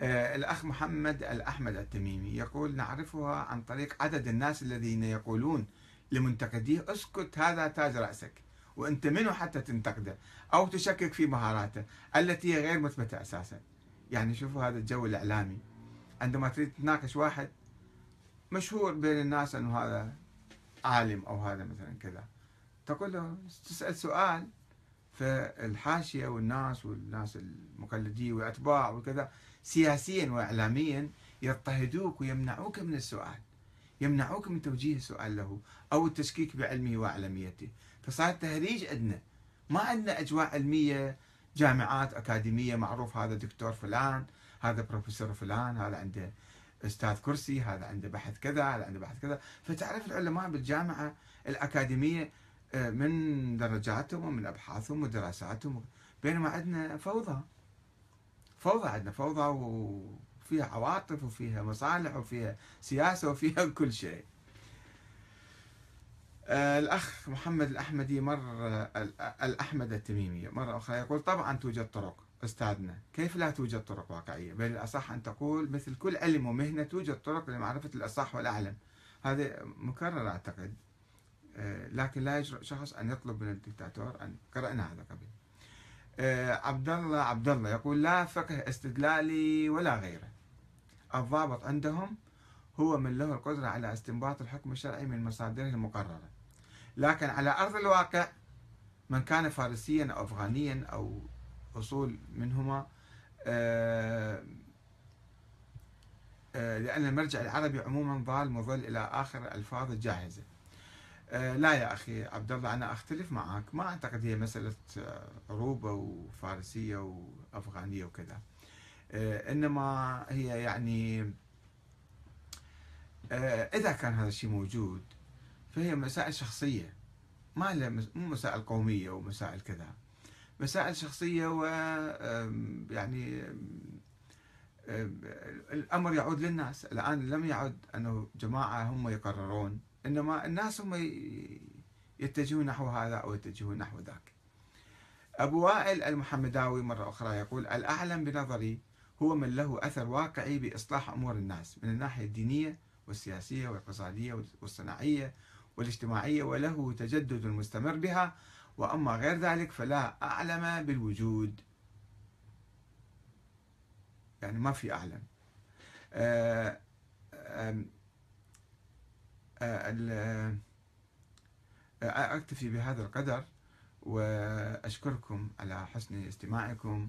آه، الأخ محمد الأحمد التميمي يقول نعرفها عن طريق عدد الناس الذين يقولون لمنتقديه اسكت هذا تاج رأسك وأنت منه حتى تنتقده أو تشكك في مهاراته التي هي غير مثبتة أساسا. يعني شوفوا هذا الجو الإعلامي. عندما تريد تناقش واحد مشهور بين الناس أنه هذا عالم أو هذا مثلا كذا تقول له تسأل سؤال فالحاشية والناس والناس المقلدين والأتباع وكذا سياسيا وإعلاميا يضطهدوك ويمنعوك من السؤال يمنعوك من توجيه السؤال له أو التشكيك بعلمه وأعلميته فصار تهريج عندنا ما عندنا أجواء علمية جامعات أكاديمية معروف هذا دكتور فلان هذا بروفيسور فلان هذا عنده أستاذ كرسي هذا عنده بحث كذا هذا عنده بحث كذا. فتعرف العلماء بالجامعة الأكاديمية من درجاتهم ومن أبحاثهم ودراساتهم. بينما عندنا فوضى. فوضى عندنا فوضى وفيها عواطف وفيها مصالح وفيها سياسة وفيها كل شيء. آه، الأخ محمد الأحمدي مر الأحمد التميمي مرة أخرى يقول طبعا توجد طرق أستاذنا. كيف لا توجد طرق واقعية؟ بل الأصح أن تقول مثل كل علم ومهنة توجد طرق لمعرفة الأصح والأعلم. هذا مكرر أعتقد. آه، لكن لا يجرؤ شخص أن يطلب من الدكتاتور أن قرأنا هذا قبل آه، عبد الله عبد الله يقول لا فقه استدلالي ولا غيره. الضابط عندهم هو من له القدرة على استنباط الحكم الشرعي من مصادره المقررة. لكن على أرض الواقع من كان فارسيا أو أفغانيا أو أصول منهما آه، آه، لأن المرجع العربي عموما ضال مظل إلى آخر الألفاظ الجاهزة. آه، لا يا أخي عبد الله أنا أختلف معك. ما أعتقد هي مسألة عروبة وفارسية وأفغانية وكذا. إنما هي يعني إذا كان هذا الشيء موجود فهي مسائل شخصية. ما مو مسائل قومية ومسائل كذا. مسائل شخصية و يعني الأمر يعود للناس. الآن لم يعد أنه جماعة هم يقررون. إنما الناس هم يتجهون نحو هذا أو يتجهون نحو ذاك. أبو وائل المحمداوي مرة أخرى يقول الأعلم بنظري هو من له أثر واقعي بإصلاح أمور الناس من الناحية الدينية والسياسية والاقتصادية والصناعية والاجتماعية وله تجدد مستمر بها. وأما غير ذلك فلا أعلم بالوجود. يعني ما في أعلم. آه، أكتفي بهذا القدر وأشكركم على حسن استماعكم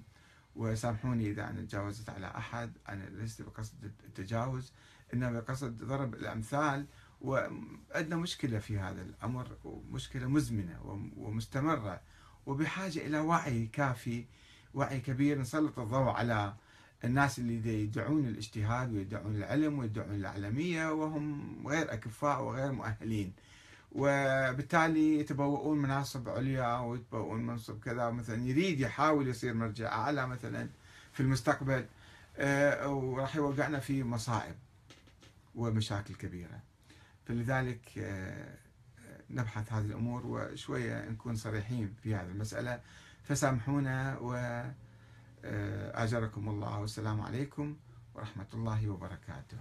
وسامحوني إذا أنا تجاوزت على أحد. أنا ليس بقصد التجاوز إنما بقصد ضرب الأمثال. وعندنا مشكلة في هذا الأمر ومشكلة مزمنة ومستمرة. وبحاجة إلى وعي كافي وعي كبير. نسلط الضوء على الناس اللي يدعون الاجتهاد ويدعون العلم ويدعون العلمية وهم غير أكفاء وغير مؤهلين. وبالتالي يتبوؤون مناصب عليا ويتبوؤون منصب كذا. مثلا يريد يحاول يصير مرجع أعلى مثلا في المستقبل آه، وراح يوقعنا في مصائب ومشاكل كبيرة. فلذلك آه، نبحث هذه الأمور وشوية نكون صريحين في هذه المسألة. فسامحونا وأجركم الله والسلام عليكم ورحمة الله وبركاته.